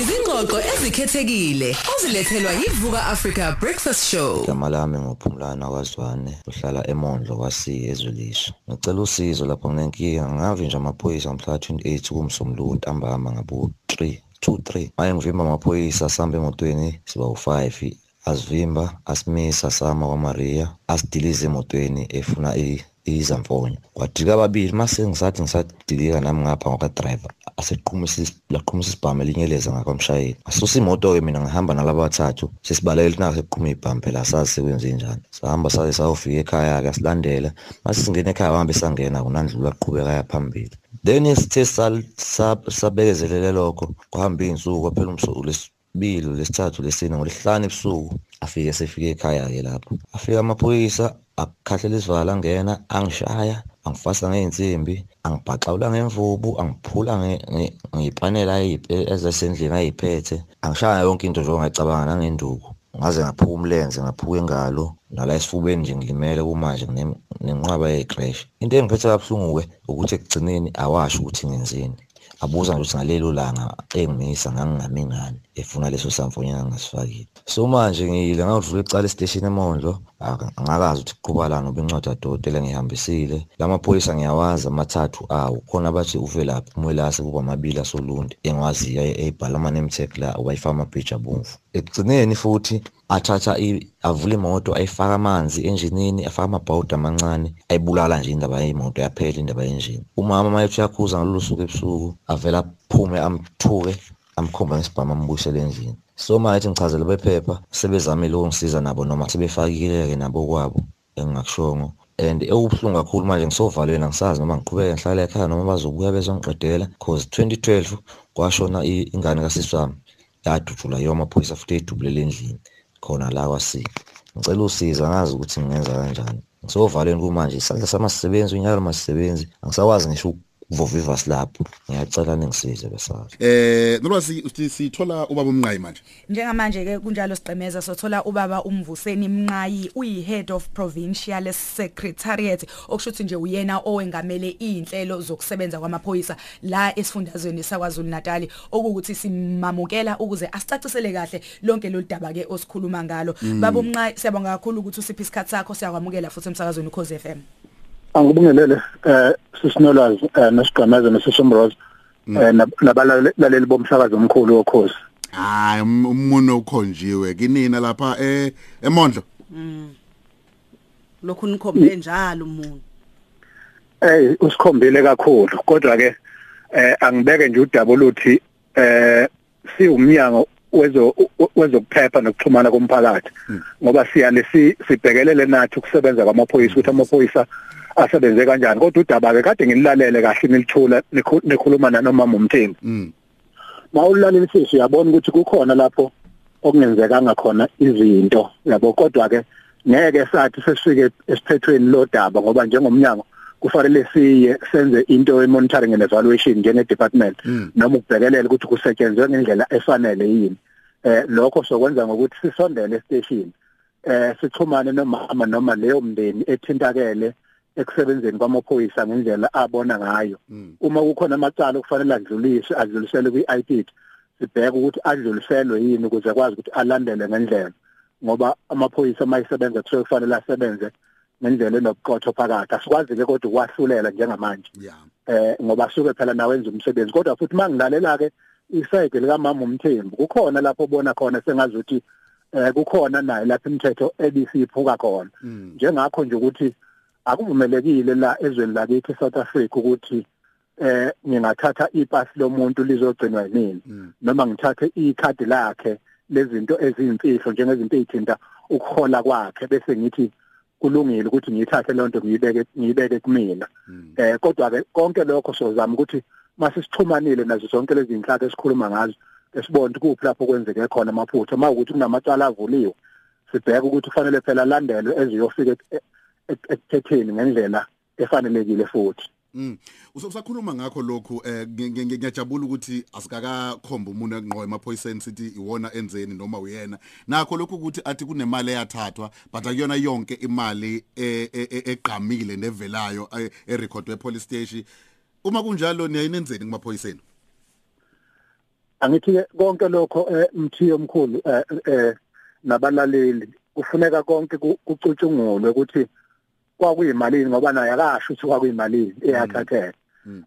Izingxoxo ezikhethekile ozilethelwa yivuka Africa Breakfast Show. Igama lami ngophumlana kwazwane uhlala eMondlo kwasiye ezwelisho. Ngicela usizo lapho nginenkinga. Ngavinja amaphoyisa mhla 28 kumsombuluko ntambama ngabo 3 2-3 maye ngivimba amaphoyisa sihamba emotweni siba u-5 asivimba asimisa sama kwaMaria asidilize emotweni efuna izamfonyo. Kwadilika ababili. Mase ngisathi ngisadilika nami ngapha ngokadriver laqhumisa isibhamu elinyeleza ngakwamshayeli. Asusa imoto-ke mina ngihamba nalaba bathathu sesibalekele nako seqhuma ibhamu phela asazi sekwenze njani. Sahamba saze sayofika ekhaya-ke asilandela. Mase singena ekhaya wahambe sangena kunandlula aqhubeka aya phambili. Then sithe sabekezelele lokho kuhamba iy'nsuku kwaphela lesibili lesithathu lesine ngolesihlanu ebusuku afike sefike ekhaya-ke lapho. Afika amaphoyisa akukhahlela isivala angena angishaya. Angifasa ngey'nsimbi angibhaxawula ngemvubu angiphula ngiyipanela ezasendlini ayiphethe angishaya yonke into njengoba ngayicabanga nangenduku. Ngaze ngaphuka umlenze ngaphuka ingalo nala esifubeni nje ngilimele kumanje nenqwaba yecrash. Into engiphethe kabuhlungu-ke ukuthi ekugcineni awasho ukuthi ngenzeni. Abuza nje ukuthi ngalelo langa engimisa ngangingami ngani efuna leso samfonyana ngasifakile. So manje ngiyile ngawudlula ecala esiteshini emondlo. Angakazi ukuthi kuqhubalana ngoba incwadi kadokotela ngihambisile lamaphoyisa ngiyawazi amathathu awo. Khona bathi uvelaphi umwelase kuba amabili asolundi engiwaziyo ey'bhala ama-name tag la wayifaka amabhiji abomvu. Ekugcineni futhi athatha avula imoto ayifaka amanzi enjinini afaka amabhawudi amancane ayibulala nje indaba yey'moto yaphela indaba yenjini. Umama mayethi uyakhuza ngalolu suku ebusuku avele aphume amthuke amkhomba ngesibhamu ambuyisele endlini. So manje ngichazela bephepha sebezamile ukungisiza nabo noma sebefakile-ke nabo kwabo engingakushongo. And ewubuhlungu kakhulu manje ngisovalweni angisazi noma ngiqhubeke ngihlale ekhaya noma bazobuya bezongiqedela cause 2012 kwashona ingane kasisi wami yadutshula yiyo amaphoyisa futhi eyidubulele endlini khona la kwasika. Ngicela usiza ngazi ukuthi ngingenza kanjani. Ngisovalweni kumanje isandla samasisebenzi unyalo masisebenzi angisakwazi ngisho ukuvovivas lapho ngiyacela ningisize besazi. Eh nolwazi sithola ubaba umnqayi manje. Njengamanje ke kunjalo siqemeza sothola ubaba umvuseni mnqayi uyi head of provincial secretariat okushuthi nje uyena owengamele inhlelo zokusebenza kwamaphoyisa la esifundazweni saKwaZulu Natal okuthi simamukela ukuze asicacisele kahle lonke lo daba ke osikhuluma ngalo. Baba umnqayi siyabonga kakhulu ukuthi usiphi isikhatsi sakho siyakwamukela futhi emsakazweni ukhoze FM Angibingelele eh sisinolwazi nesigqamaza nesisomroza eh nabalaleli bomsakazo omkhulu wokhosi. Hayi umuno ukhonjiwe kinina lapha eh eMondlo. Mm. Lokhu nikhombe njalo umuntu. Eh usikhombile kakhulu kodwa ke eh angibeke nje udaba oluthi eh siwumnyango wezo wezokuphepha nokuxhumana komphakathi ngoba siyale sibhekelele nathi ukusebenza kwamaphoyisa ukuthi amaphoyisa asebenze kanjani? Kodwa udaba ke kade ngililalele kahle nilithula nikhuluma nanoma umthembu mawulalela sisi uyabona ukuthi kukhona lapho okungenzekanga khona izinto yabo? Kodwa ke ngeke sathi sesifike esiphethweni lo daba ngoba njengomnyango kufanele siye senze into ye monitoring and evaluation njenge department noma ukubhekelela ukuthi kusetshenzwe ngendlela efanele yini. Eh lokho sokwenza ngokuthi sisondele station eh sixhumane nomama noma leyo mndeni ethintakele ekusebenzeni kwamaphoyisa ngendlela abona ngayo. Uma kukhona amacala okufanele adluliswe adluliselwe kwi-IP sibheke ukuthi adluliselwe yini ukuze kwazi ukuthi alandele ngendlela. Ngoba amaphoyisa mayisebenza kusuke kufanele asebenze ngendlela enobuqotho phakathi. Asikwazi ke kodwa ukwahlulela njengamanje. Eh ngoba suke phela nawenza umsebenzi. Kodwa futhi mangilalela ke isayide lika mama umthembu kukhona lapho ubona khona sengazi ukuthi eh kukhona naye lapha imithetho ebisiphuka khona. Njengakho nje ukuthi akuvumelekile la ezweni lakithi eSouth Africa ukuthi eh ngingathatha ipasi lomuntu lizogcinwa yini noma ngithathe ikhadi lakhe lezinto eziyimfihlo njengezinto ezithinta ukuhola kwakhe bese ngithi kulungile ukuthi ngiyithathe le nto ngiyibeke ngiyibeke kumina. Eh kodwa ke konke lokho sozama ukuthi masisixhumanile nazo zonke lezi zinhlaka esikhuluma ngazo esibona kuphi lapho kwenzeke khona amaphutha. Mawukuthi kunamacala avuliwe sibheke ukuthi kufanele phela alandelwe eziyofika ekuthetheni ngendlela efanelekile futhi Mm. Usakhuluma ngakho lokhu eh ngiyajabula ukuthi asikakakhomba umuntu engqowe emaphoyiseni sithi iwona enzeni noma uyena. Nakho lokhu ukuthi athi kunemali eyathathwa but akuyona yonke imali eqhamile nevelayo erecordwe police station. Uma kunjalo niyayinenzeni kumaphoyiseni? angithi ke konke lokho eh, mthiyo omkhulu eh, eh nabalaleli kufuneka konke ku- kucutshungulwe ukuthi kwakuyimalini ngoba naye akasho ukuthi kwakuyimalini eyathatheka.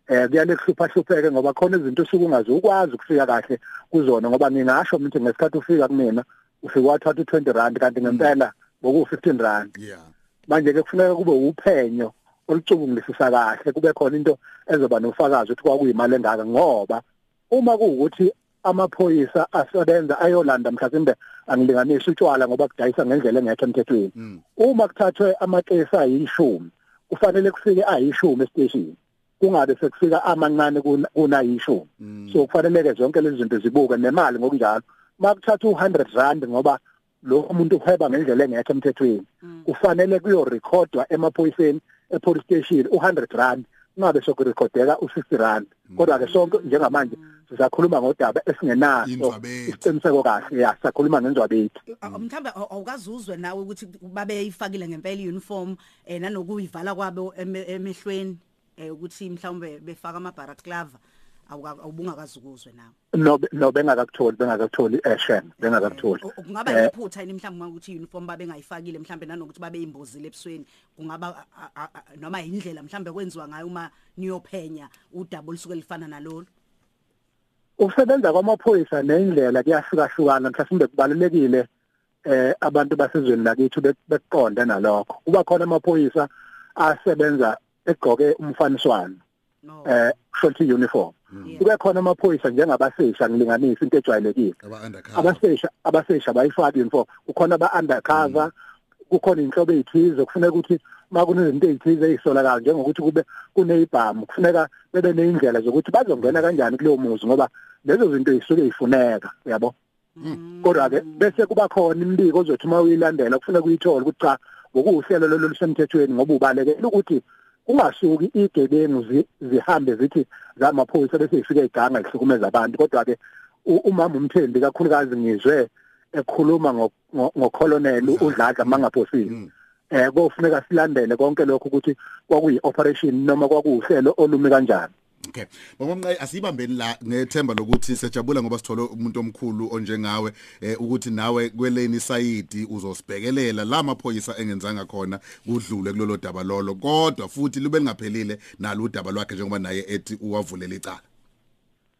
Eh kuyale kuhlupha hlupheke ngoba khona izinto usuke ungazi ukwazi ukufika kahle kuzona ngoba ngingasho ukuthi ngesikhathi ufika kumina ufika wathatha u20 rand kanti ngempela boku15 rand. Yeah. Manje ke kufuneka kube uphenyo olucubungulisisa kahle kube khona into ezoba nofakazi ukuthi kwakuyimali engaka ngoba uma kuwukuthi amaphoyisa asebenza ayolanda mhlawumbe angilinganisa utshwala ngoba kudayisa ngendlela engekho emthethweni. Mm. uma kuthathwe amakesi ayishumi kufanele kufike ayishumi estation kungabe sekufika amancane kuna- kunayishumi. So kufanele ke zonke lezi zinto zibuke nemali ngokunjalo. Makuthatha u100 rand ngoba lo muntu uhweba ngendlela engekho emthethweni kufanele kuyorekhodwa emaphoyiseni epolice station u100 rand kungabe sokurekhodeka u60 rand. Kodwa ke sonke njengamanje sisakhuluma ngodaba esingenaso isiqiniseko kahle ya sisakhuluma ngenzwabethu aw- awukazuzwe nawe ukuthi babeyifakile ngempela iuniform eh nanokuyivala kwabo eme- emehlweni eh ukuthi mhlawumbe befaka amabara clava. awuka- awubungakazi ukuzwe nawe. No no bengakakutholi bengakakutholi eshen bengakakutholi. O- kungaba Eh, yiphutha yini mhlawumbe uma ukuthi uniform babengayifakile mhlawumbe nanokuthi babe imbozile ebusweni? Kungaba a- a- a- noma indlela mhlawumbe kwenziwa ngayo uma niyophenya udaba olusuke lifana nalolu? Ukusebenza kwamaphoyisa nendlela kuyahlukahlukana mhlawumbe kubalulekile eh abantu basezweni lakithi bek- bekuqonda nalokho. Kuba khona amaphoyisa asebenza egqoke umfaniswano no. eh shorty uniform. Yeah. Kube khona amaphoyisa njengabasesha ngilinganisa into ejwayelekile. Aba undercover abasesha abasesha bayifaki uniform kukhona aba undercover kukhona inhlobo ezithize kufuneka ukuthi makunezinto ezithize ezisolakala njengokuthi kube kunezibhamu kufuneka bebe neindlela zokuthi bazongena kanjani kuleyo muzi ngoba lezo zinto zisuke zifuneka uyabo? Kodwa ke bese kuba khona imbiko ozothi uma uyilandela kufuneka uyithole ukuthi cha ngokuhlelo lolu lusemthethweni ngoba ubalekela ukuthi kungasuki igebengu zi- zihambe zithi zamaphoyisa bese zifika iganga lihlukumeza abantu kodwa ke u- umama umthembi kakhulukazi ngizwe ekhuluma ngo- ngo- ngocolonel udladla mangaphosile eh kofuneka silandele konke lokho ukuthi kwakuyi operation noma kwakuhlelo olumi kanjani. Okay. Baba Mnqayi asibambeni la ngethemba lokuthi sejabula ngoba sithole umuntu omkhulu onjengawe eh ukuthi nawe kweleni side uzosibhekelela la maphoyisa engenzanga khona kudlule kulolo daba lolo kodwa futhi lube lingaphelile nalo udaba lwakhe njengoba naye ethi uwavulela icala.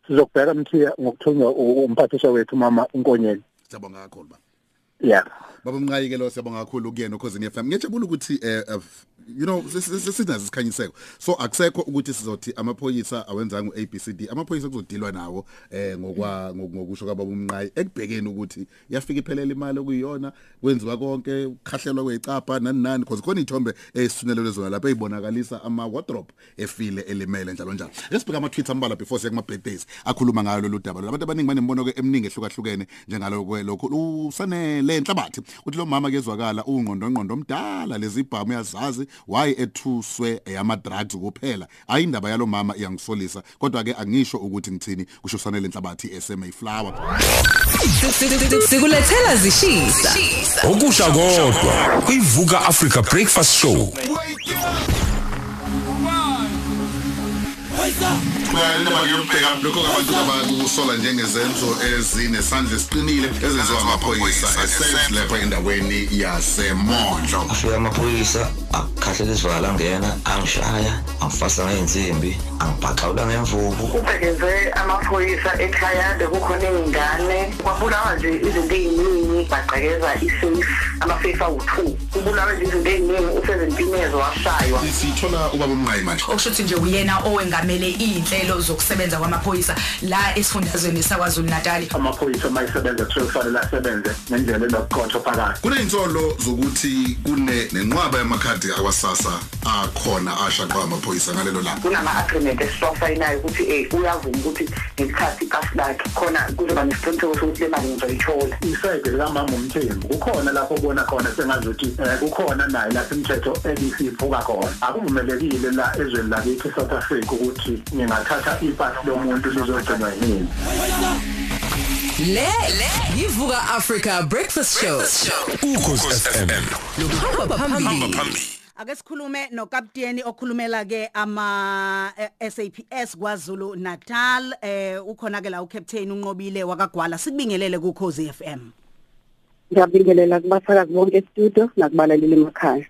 sizokubheka mthiya ngokuthunywa umphathiswa wethu mama unkonyeni Siyabonga kakhulu ba. yeah Baba Mnqayi ke lo siyabonga kakhulu kuyena ukhosini FM. Ngiyajabula ukuthi eh eh, you know sisinazo isikhanyiseko. So akusekho ukuthi sizothi amaphoyisa awenzanga uABCD. Amaphoyisa kuzodilwa nawo eh ngokwa ngokusho kwababa umnqayi ekubhekeni ukuthi yafika iphelela imali okuyiyona kwenziwa konke ukhahlelwa kwecapha nani nani because khona ithombe ezisunelwe zona lapha ezibonakalisa ama wardrobe efile elimele njalo njalo. Lesibheka ama tweets ambala before siya kuma birthdays akhuluma ngayo lolu daba. Abantu abaningi banembono ke eminingi ehlukahlukene njengalo kwelokho usanele enhlabathi uthi lo mama kezwakala ungqondo ngqondo omdala lezi ibhamu yazazi why ethuswe yama drugs kuphela ayindaba yalo mama iyangisolisa kodwa ke angisho ukuthi ngithini kusho sanele enhlabathi SMA flower. Sikulethela zishisa. okusha kodwa kuyivuka Africa Breakfast Show. Indaba ngiyobheka lokho abantu abakusola njengezenzo ezinesandla esiqinile ezenziwa amaphoyisa esafe lapha endaweni yasemondlo. Afika amaphoyisa akukhahlela isivala angena angishaya angifasa ngeinsimbi angibhaxawula ngemvubu. Ubhekeze amaphoyisa ekhaya bekukhona iy'ngane. Kwabulawa nje izinto ey'ningi bagqekeza i-safe ama-safe awu-two. Kubulawa nje izinto ey'ningi usezimpinezo washaywa. Sithola ubaba umnqayi manje. Okusho ukuthi nje uyena owengamele iy'nhlelo zokusebenza kwamaphoyisa la esifundazweni sakwazulu natali. Amaphoyisa uma isebenza kuthiwe kufanele asebenze ngendlela enobuqotho phakathi. Kuney'nsolo zokuthi kune nenqwaba yamakhadi akwasasa akhona ashaqwa amaphoyisa ngalelo langa. Kunama-agreement esiwafayinayo ukuthi um uyavuma ukuthi ngesikhathi ikasi lakhe khona kuzoba nesiqiniseko sokuthi le mali ngizoyithola isayide likamama umthembu kukhona lapho ubona khona sengazi ukuthi um kukhona naye lapho imithetho ebisiphuka khona. Akuvumelekile la ezweni lakithi e-south africa ukuthi ngingathatha ipasi lomuntu lizogcinwa yini? Le yivuka Africa Breakfast Show. ukhosi FM Luhamba phambili. phambili. Ake sikhulume nokapteni okhulumela ke ama eh, SAPS kwaZulu Natal. Eh ukhona ke la ucaptain unqobile wakagwala. Sikubingelele ku Khosi FM ngiyabingelela kubasakazi bonke estudio nakubalaleli emakhaya.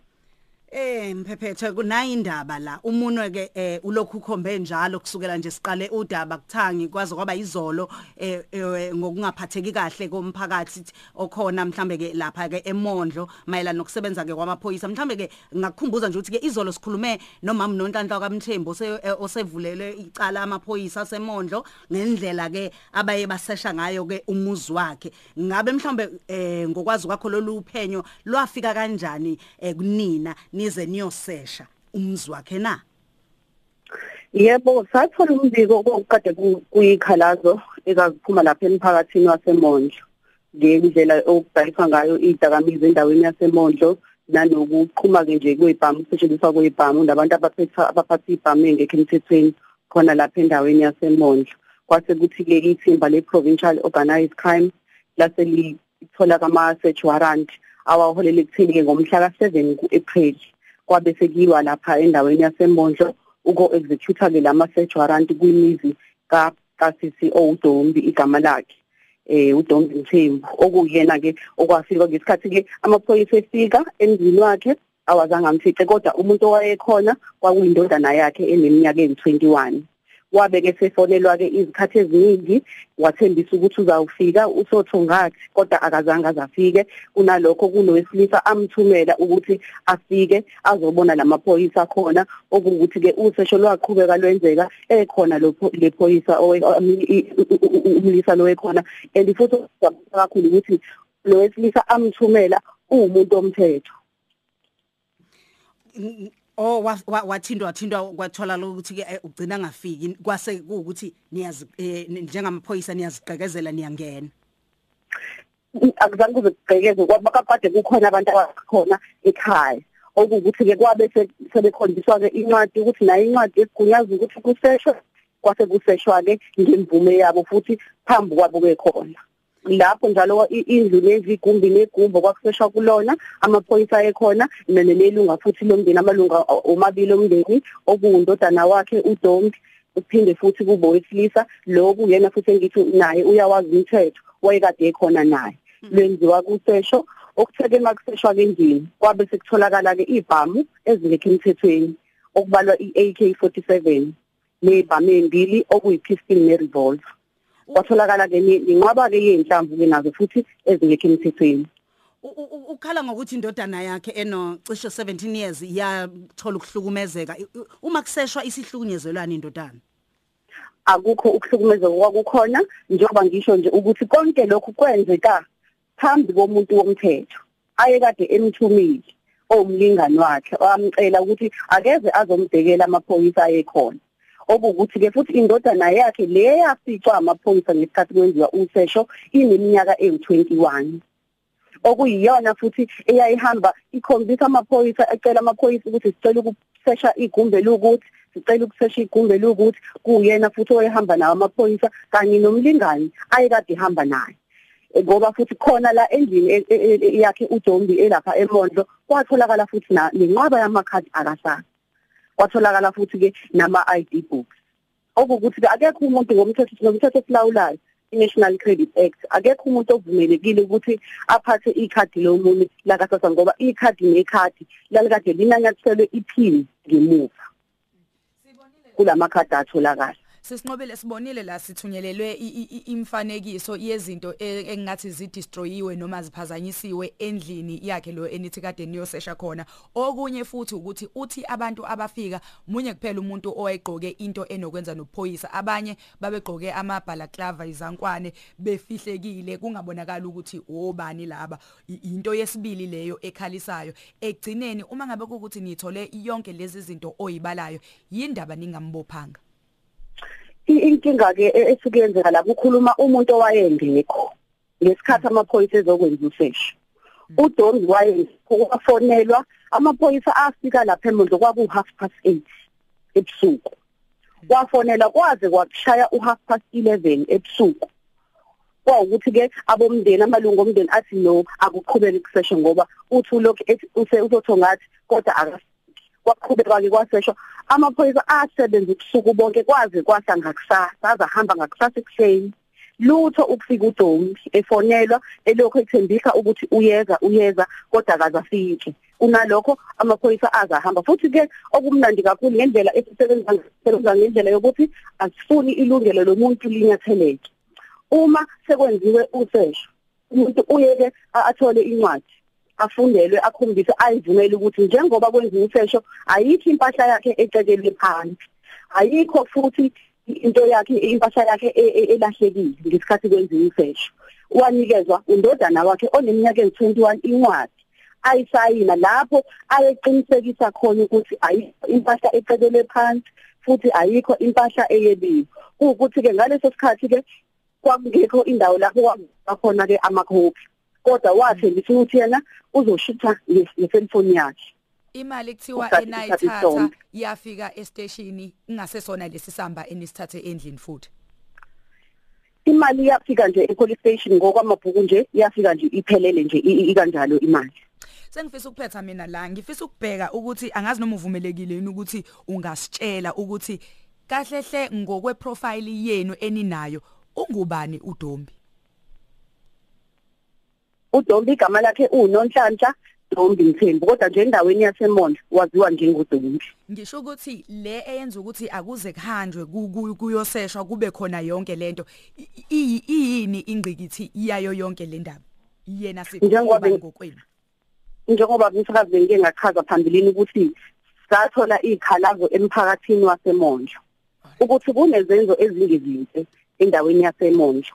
Eh mphephethe kunayi indaba la. Umunwe ke eh ulokhu khombe njalo kusukela nje siqale udaba kuthangi kwaze kwaba izolo eh eh, ngokungaphatheki kahle komphakathi okhona mhlambe ke lapha ke emondlo mayelana nokusebenza ke kwamaphoyisa. Mhlambe ke ngakukhumbuza nje ukuthi ke izolo sikhulume nomama noNhlanhla kaMthembu ose- osevulele icala amaphoyisa semondlo ngendlela ke abaye basesha ngayo ke umuzi wakhe. Ngabe mhlambe ngokwazi kwakho lolu phenyo lwafika kanjani kunina? Nize niyosesha umzi wakhe na? Yebo sathola umbiko kokade ku- kuyikhalazo ekaziphuma lapha emphakathini wasemondlo. Ngendlela okudayiswa ngayo idakamizwa endaweni yasemondlo nanokuqhuma-ke nje kwey'bhamu ukusetshenziswa kwey'bhamu nabantu abaphetha abaphatha iy'bhamu engekho emthethweni khona lapha endaweni yasemondlo. Kwase kuthi-ke ithimba le-provincial organized crime lase lithola kama-search warrant awaholela ekutheni-ke ngomhla ka-seven ku-april. Kwabe sekuyiwa lapha endaweni yasemondlo uko-executor-ke lama-search warrant kwimizi ka- kasisi owudombi igama lakhe eh udombi Mthembu. Okuyena-ke okwafika ngesikhathi-ke amaphoyisa efika emzini wakhe awazange amfice kodwa umuntu owayekhona kwakuyindodana yakhe eneminyaka eyi-twenty-one. Wabe-ke sefonelwa-ke izikhathi eziningi wathembisa ukuthi uzawufika usothongathi kodwa akazange azafike. Kunalokho kunowesilisa amthumela ukuthi afike azobona lamaphoyisa khona okuwukuthi-ke usesho lwaqhubeka lwenzeka ekhona lo pho- le phoyisa owe- um, i- u- u- u- umlisa lo ekhona. And futhi okujabulisa kakhulu ukuthi lo wesilisa amthumela uwumuntu omthetho N- oh wa- wa- wathindwa wathindwa kwathola lokuthi ke eh, ugcina ngafiki. Kwase kuukuthi niyazi eh, njengamaphoyisa niyaziqekezela niyangena. Akuzange kuze kubhekeze kwaba kade kukhona abantu abakhona ekhaya. Okuwukuthi-ke kwabe se- sebekhonjiswa-ke incwadi ukuthi nayo incwadi esigunyaza ukuthi kuseshwe kwase kuseshwa-ke ngemvume yabo futhi phambi kwabo-ke khona lapho njalo wa- i- indlu lezi igumbi negumbo kwakuseshwa kulona amaphoyisa ekhona nelunga futhi lomndeni amalunga omabili omndeni okuwundodana wakhe udombi uphinde futhi kube wesilisa lo kuyena futhi engithi naye uyawazi umthetho wayekade ekhona naye. Lwenziwa kusesho okutheke makuseshwa kendini kwabe sekutholakala-ke ibhamu ezingekho emthethweni okubalwa i-AK47 nebhamu embili okuyi-pistol ne-revolver kwatholakala-ke ne- nenqwaba-ke yey'nhlamvu-ke nazo futhi ezingekho emthethweni. U- u- u- ukhala ngokuthi indodana yakhe eno cishe 17 years yathola ukuhlukumezeka. I- u- uma kuseshwa isihlukunyezelwana indodana? Akukho ukuhlukumezeka kwakukhona njengoba ngisho nje ukuthi konke lokhu kwenzeka phambi komuntu womthetho. Ayekade emthumile owumlingani wakhe wamcela ukuthi akeze azombhekela amaphoyisa ayekhona. Okuwukuthi-ke futhi indodana yakhe le yaficwa amaphoyisa ngesikhathi kwenziwa usesho ineminyaka ewu-twenty-one okuyiyona futhi eyayihamba ikhombisa amaphoyisa ecela amaphoyisa ukuthi sicela ukusesha igumbi elukuthi sicela ukusesha igumbi elukuthi kuyena futhi oyehamba nawo amaphoyisa kanye nomlingani ayekade ehamba naye. Ngoba futhi khona la endlini e- e- e- yakhe uDombi elapha eMondlo kwatholakala futhi na nenqwaba yamakhadi akasasa kwatholakala futhi ke nama ID books. Okukuthi ke akekho umuntu ngomthetho ngomthetho esilawulayo i-National Credit Act akekho umuntu ovumelekile ukuthi aphathe ikhadi lomunye lakasasa ngoba ikhadi nekhadi lalikade linanyathiselwe iphini ngemuva. Kulamakhadi atholakala. Sisinqobile sibonile la sithunyelelwe imfanekiso yezinto e- engathi zidestroyiwe noma ziphazanyisiwe endlini yakhe lo enithi kade niyosesha khona. Okunye futhi ukuthi uthi abantu abafika munye kuphela umuntu owayegqoke into enokwenza nophoyisa abanye babegqoke amabhalaklava izankwane befihlekile kungabonakala ukuthi obani laba. Into yesibili leyo ekhalisayo. Egcineni uma ngabe kukuthi nithole yonke lezi zinto oyibalayo yindaba ningambophanga. Inkinga ke e- esuke yenzeka la kukhuluma umuntu owayengekho. Ngesikhathi amaphoyisa ezokwenza usesho. uDombi wayefonelwa amaphoyisa afika lapha eMondlo kwaku half past 8 ebusuku. Wafonela kwaze kwakushaya u half past 11 ebusuku. Kwawukuthi ke abomndeni amalungu omndeni athi no akuqhubeke kusesho ngoba uthi ulokhu ethi use uzothongathi kodwa kwaqhubeka ke kwasesho amaphoyisa asebenza ubusuku bonke kwaze kwasa ngakusasa azahamba ngakusasa ekuseni. Lutho ukufika uDomi efonelwa elokho ethembisa ukuthi uyeza uyeza kodwa akazafiki. Kunalokho amaphoyisa azahamba futhi ke okumnandi kakhulu ngendlela esisebenza sebenza ngendlela yokuthi asifuni ilungelo lomuntu linyatheleke uma sekwenziwe usesho umuntu uyeke athole incwadi afundelwe akhombise ayivumele ukuthi njengoba kwenziwe usesho ayikho impahla yakhe ecekelwe phansi. Ayikho futhi into yakhe impahla yakhe e, e, elahlekile ngesikhathi kwenziwe usesho wanikezwa undodana wakhe oneminyaka eyi-21 incwadi ayisayina lapho ayeqinisekisa khona ukuthi ayikho impahla ecelelwe phansi futhi ayikho impahla eyebiwe ukuthi ke ngaleso sikhathi ke kwakungekho indawo lapho kwakhona ke amakhophi. Kodwa wathembisa ukuthi yena uzoshutha ngeselfoni yakhe. Imali kuthiwa enayithatha yafika estationi ingasesona lesisamba enisithathe endlini futhi. Imali yafika nje epolice station ngokwamabhuku nje yafika nje iphelele nje ikanjalo imali. Sengifisa ukuphetha mina la ngifisa ukubheka ukuthi angazi noma uvumelekile yini ukuthi ungasitshela ukuthi kahlehle ngokwe profile yenu eninayo ungubani uDombi? uDombi igama lakhe uNonhlanhla Dombi Mthembu kodwa nje endaweni yaseMondlo waziwa njengoDombi. Ngisho ukuthi le eyenza ukuthi akuze kuhanjwe kuyoseshwa kube khona yonke lento iyini ingqikithi iyayo yonke le ndaba? Yena sikhuluma ngokwenu. njengoba umsakazi benike ngachaza phambilini ukuthi sathola izikhalazo emphakathini waseMondlo ukuthi kunezenzo ezingezinhle endaweni yaseMondlo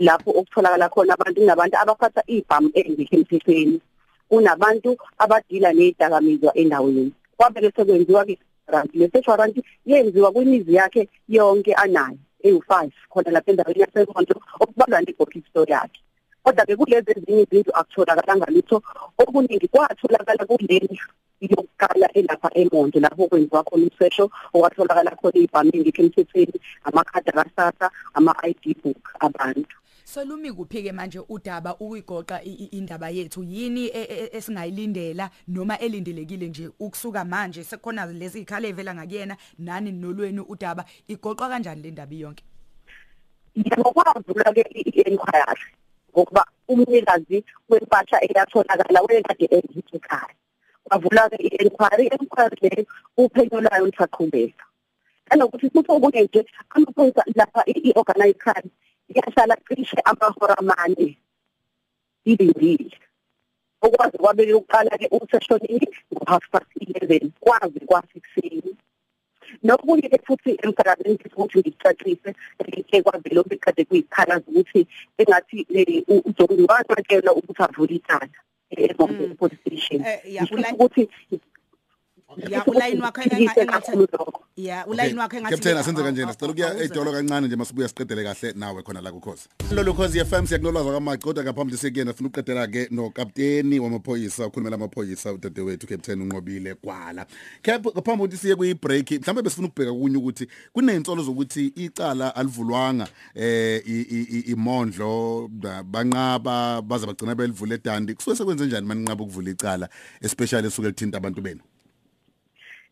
lapho okutholakala khona abantu nabantu abaphatha ibhamu engekho emthethweni. Kunabantu abadila nezidakamizwa endaweni. Kwabe ke rent le search warrant yenziwa kwimizi yakhe yonke anayo eyu5 khona lapha endaweni yaseMondlo okubalwa nebooking store yakhe. Kodwa ke kulezi ezinye izinto akutholakala lutho okuningi kwatholakala kuleli yokuqala elapha eMondo lapho kwenziwa khona umsesho owatholakala khona ibhamu engekho emthethweni amakhadi akasasa ama-ID book abantu. Solumi kuphi ke manje udaba ukuyigoqa indaba yethu? Yini e, e, esingayilindela noma elindelekile nje ukusuka manje? Sekukhona lezi ikhale evela ngakuyena nani nolweni udaba? Igoqwa kanjani le ndaba yonke? Yebo kwavula ke i-inquiry ngokuba umnikazi wempahla eyatholakala wekade ezithi ekhaya kwavula ke i-inquiry inquiry le uphenyo layo lisaqhubeka anokuthi futhi okunye nje amaphoyisa lapha i-organized crime yahlala cishe amahora amane. Ilindile okwazi kwabeke uqala ke useshonini ngo-half past 11 kwazi kwasekuseni nokunye ke futhi emsakazweni futhi ngicacise ke kwavele obekade kuyikhalaza ukuthi engathi uJohn watshelwa ukuthi avule icala e-Mount Police Station. Ukuthi ya ulayini wakhe engathi ya ulayini wakhe engathi Captain asenze kanjena sicela ukuya edolo kancane nje masibuya siqedele kahle nawe khona la kukhosi. Lolo khosi FM siyakunolwaza kwamaci kodwa ngaphambi sekuyena sifuna uqedela ke no kapteni wamaphoyisa ukhulumela amaphoyisa udadewethu Captain unqobile kwala Cap ngaphambi ukuthi siye kuyi break mhlawumbe besifuna ukubheka kunye ukuthi kuneyintsolo zokuthi icala alivulwanga eh imondlo banqaba baza bagcina belivule edandi. Kusuke sekwenze njani maninqaba ukuvula icala especially esuke lithinta abantu benu?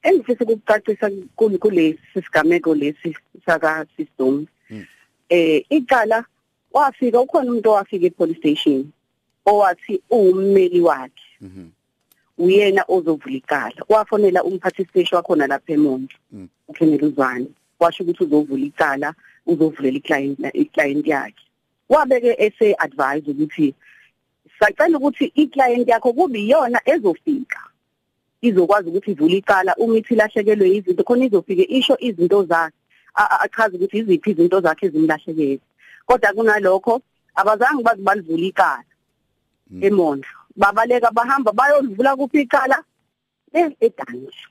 Engifisa ukucacisa kulesi sigameko lesi saka system eh icala wafika ukhona umuntu owafika epolice station owathi ummeli wakhe. Uyena ozovula icala. Wafonela umphathi station wakhona lapha eMondo uKenneth Uzwane washo ukuthi uzovula icala uzovulela iclient iclient yakhe. Wabeke ese advise ukuthi sacela ukuthi iclient yakho kube iyona ezofika. Izokwazi ukuthi ivule icala uma ithi lahlekelwe izinto khona izofike isho izinto zakhe achaza ukuthi iziphi izinto zakhe ezimlahlekele. Kodwa kunalokho abazange bazi balivula icala emondlo. Babaleka bahamba bayolivula kuphi icala? Le edanje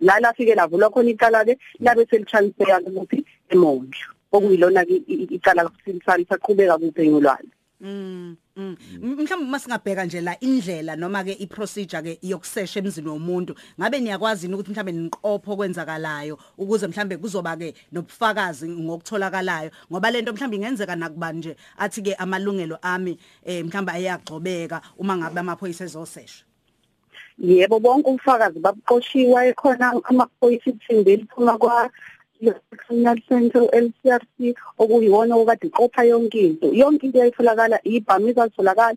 la lafike lavulwa khona icala ke labe selitransfer ukuthi emondlo. Okuyilona ke icala lisaqhubeka kuphenyo lwalo Mm. Mhlawumbe masingabheka nje la indlela noma ke iprocedure ke yokusesha emzini womuntu ngabe niyakwazi ukuthi mhlambe niqopho kwenzakalayo ukuze mhlambe kuzoba ke nobufakazi ngokutholakalayo? Ngoba lento mhlambe ingenzeka nakuba nje athi ke amalungelo ami eh mhlambe ayagxobeka uma ngabe amaphoyisa ezosesha yebo bonke ubufakazi babuqoshiwe ekhona amaphoyisa ithimba eliphuma kwa Criminal Center LCRC okuyiwona okade iqopha yonke into. Yonke into yayitholakala ibhamu izatholakala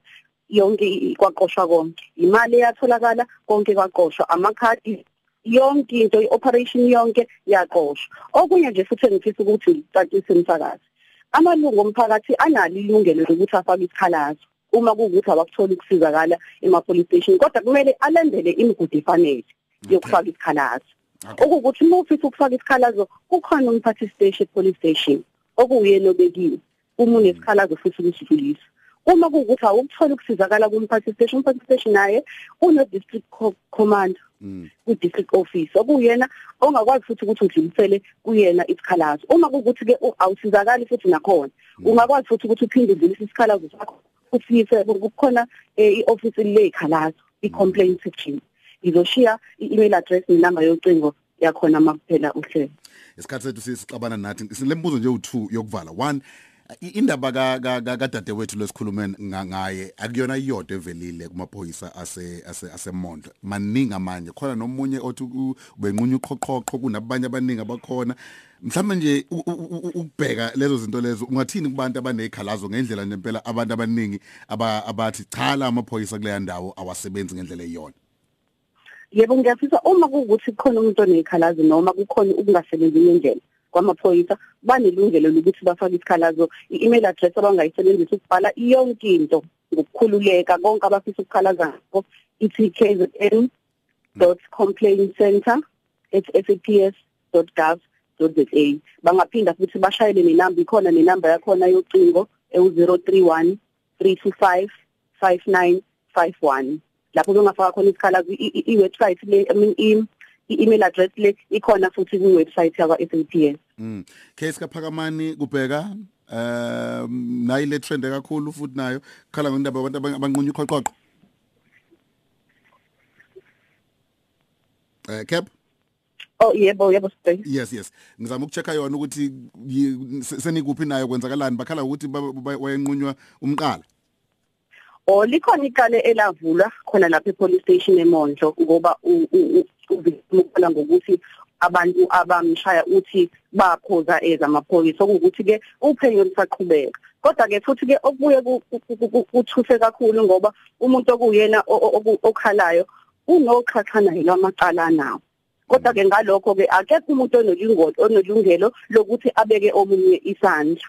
yonke kwaqoshwa konke. Imali eyatholakala konke kwaqoshwa. Amakhadi yonke into i-operation yonke yaqoshwa. Okunye nje futhi engifisa ukuthi ngicacise umsakazi. Amalungu omphakathi analo ilungelo lokuthi afake isikhalazo uma kuwukuthi abakutholi ukusizakala ema-police station kodwa kumele alandele imigudu efanele yokufaka isikhalazo. Okuwukuthi uma ufisa ukufaka isikhalazo kukhona umphathi station police station okuwuyena obekiwe uma unesikhalazo futhi ukusidlulisa uma kuwukuthi awukuthola ukusizakala kumphathi station umphathi station naye une-district co- commander ku-district office okuyena ongakwazi futhi ukuthi udlulisele kuyena isikhalazo. Uma kuwukuthi ke awusizakali futhi nakhona ungakwazi futhi ukuthi uphinde udlulise isikhalazo sakho ufise kukhona eh, i-office leyikhalazo i-complaint section. Izoshiya i-email address nenamba yocingo yakhona makuphela uhlelo. Isikhathi sethu sisixabana nathi silembuzo nje u2 yokuvala. One i- indaba ka ka- ka- kadade wethu lesikhulume nga- ngaye akuyona iyodwa evelile kumaphoyisa ase ase asemondlo maningi amanye. Khona nomunye othi u- ubenqunya uqhoqhoqho kunabanye abaningi abakhona. Mhlawumbe nje u- u- u- u- ukubheka lezo zinto lezo ungathini kubantu abanezikhalazo ngendlela nempela abantu abaningi aba- abathi cha la amaphoyisa kuleya ndawo awasebenzi ngendlela eyiyona. Yebo ngiyafisa uma kuwukuthi kukhona umuntu onezikhalazo noma kukhona ukungasebenzi ngendlela kwamaphoyisa banelungelo lokuthi bafake isikhalazo i-email address abangayisebenzisa ukubhala yonke into ngokukhululeka. Konke abafisa ukukhalaza ngakho ithi kzn.complaint@saps.gov.za bangaphinda futhi bashayele nenamba ikhona nenamba yakhona yocingo ewu031 325 5951 lapho bengafaka khona isikhalazo i- i- i-website le i mean i- i-email address le ikhona futhi kwi-website yakwa SAPS Mm. Case kaphakamani kubheka um nayi le trend kakhulu futhi nayo khala ngendaba abantu abang- abanqunya uqhoqhoqo. Eh cap oh yebo yebo sibheke yes yes ngizama ukuchecka yona ukuthi yi- se- senikuphi nayo kwenzakalani bakhala ukuthi ba- ba- wayenqunywa umqala. O likhona iqale elavulwa khona lapha e-police station eMondlo ngoba ukubona ngokuthi abantu abamshaya uthi baphoza ezamaphoyisa okuwukuthi ke uphenyo lisaqhubeka kodwa ke futhi ke okubuye ku- ku- ku- ku- kuthuse kakhulu ngoba umuntu okuyena okhalayo unoqhaqhana lwamacala nawo. Kodwa ke ngalokho ke akekho umuntu onolungelo onolungelo lokuthi abeke omunye isandla.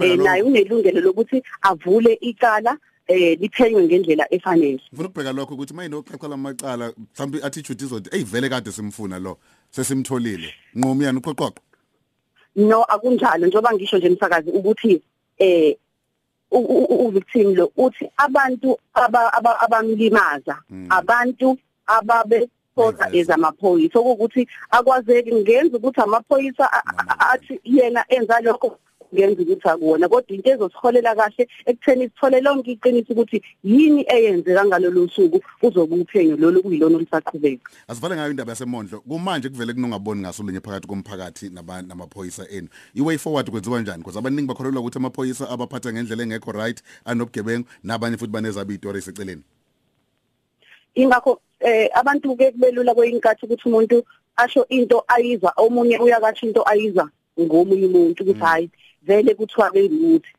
Eh naye unelungelo lokuthi avule icala eh liphenywe ngendlela efanele. Ngifuna ukubheka lokho ukuthi mayino qhaqhala amacala mhlawumbe attitude izodi hey vele kade simfuna lo sesimtholile. Nqomi yana uqhoqhoqo. no akunjalo njengoba ngisho nje umsakazi ukuthi eh u- u- u- uvictim lo uthi abantu aba- aba- abamlimaza abantu ababe phosa ezamaphoyisa. Okuthi akwazeki ngenza ukuthi amaphoyisa a- a- athi yena enza lokho. Ngenza ukuthi akuwona kodwa into ezosiholela kahle ekutheni sithole lonke iqiniso ukuthi yini eyenzeka ngalolu suku kuzobe uphenyo lolu kuyilona olusaqhubeka Asivale ngayo indaba yasemondlo. Kumanje kuvele kunongaboni ngasolinye phakathi komphakathi nabantu namaphoyisa enu. iway forward kwenziwa kanjani because abaningi bakholelwa ukuthi amaphoyisa abaphatha ngendlela engekho right anobugebengu nabanye futhi banezabi itori eseceleni. ingakho eh abantu ke kubelula kweyinkathi ukuthi umuntu asho into ayizwa omunye uyakasho into ayizwa ngomunye umuntu ukuthi hayi vele kuthiwa bengukuthi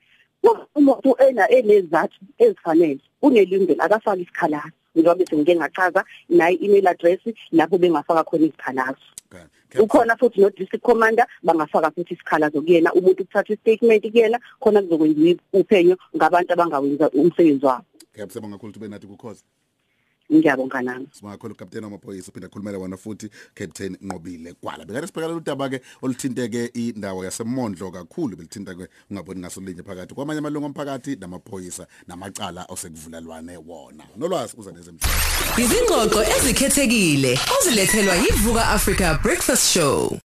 umuntu ena enezathu ezifanele unelungelo akafaka isikhalazo. Njengoba bese ngike ngachaza nayi email address lapho bengafaka khona isikhalazo ukhona futhi no district commander bangafaka futhi isikhalazo kuyena umuntu ukuthatha istatement kuyena khona kuzokwenziwa uphenyo ngabantu abangawenza umsebenzi wabo. Cap sebonga kakhulu tube nathi kukhoza. Ngiyabonga nami Sibonga kakhulu captain wamaphoyisa uphinda khulumela wona futhi captain Nqobile Gwala. Bekade sibhekala udaba ke oluthinteke indawo yasemondlo kakhulu belithinta ke ungaboni ngasolinye phakathi kwamanye amalungu omphakathi namaphoyisa namacala osekuvulelwane wona. Nolwazi uza nezemhlaba. Izingxoxo ezikhethekile ozilethelwa yivuka Africa Breakfast Show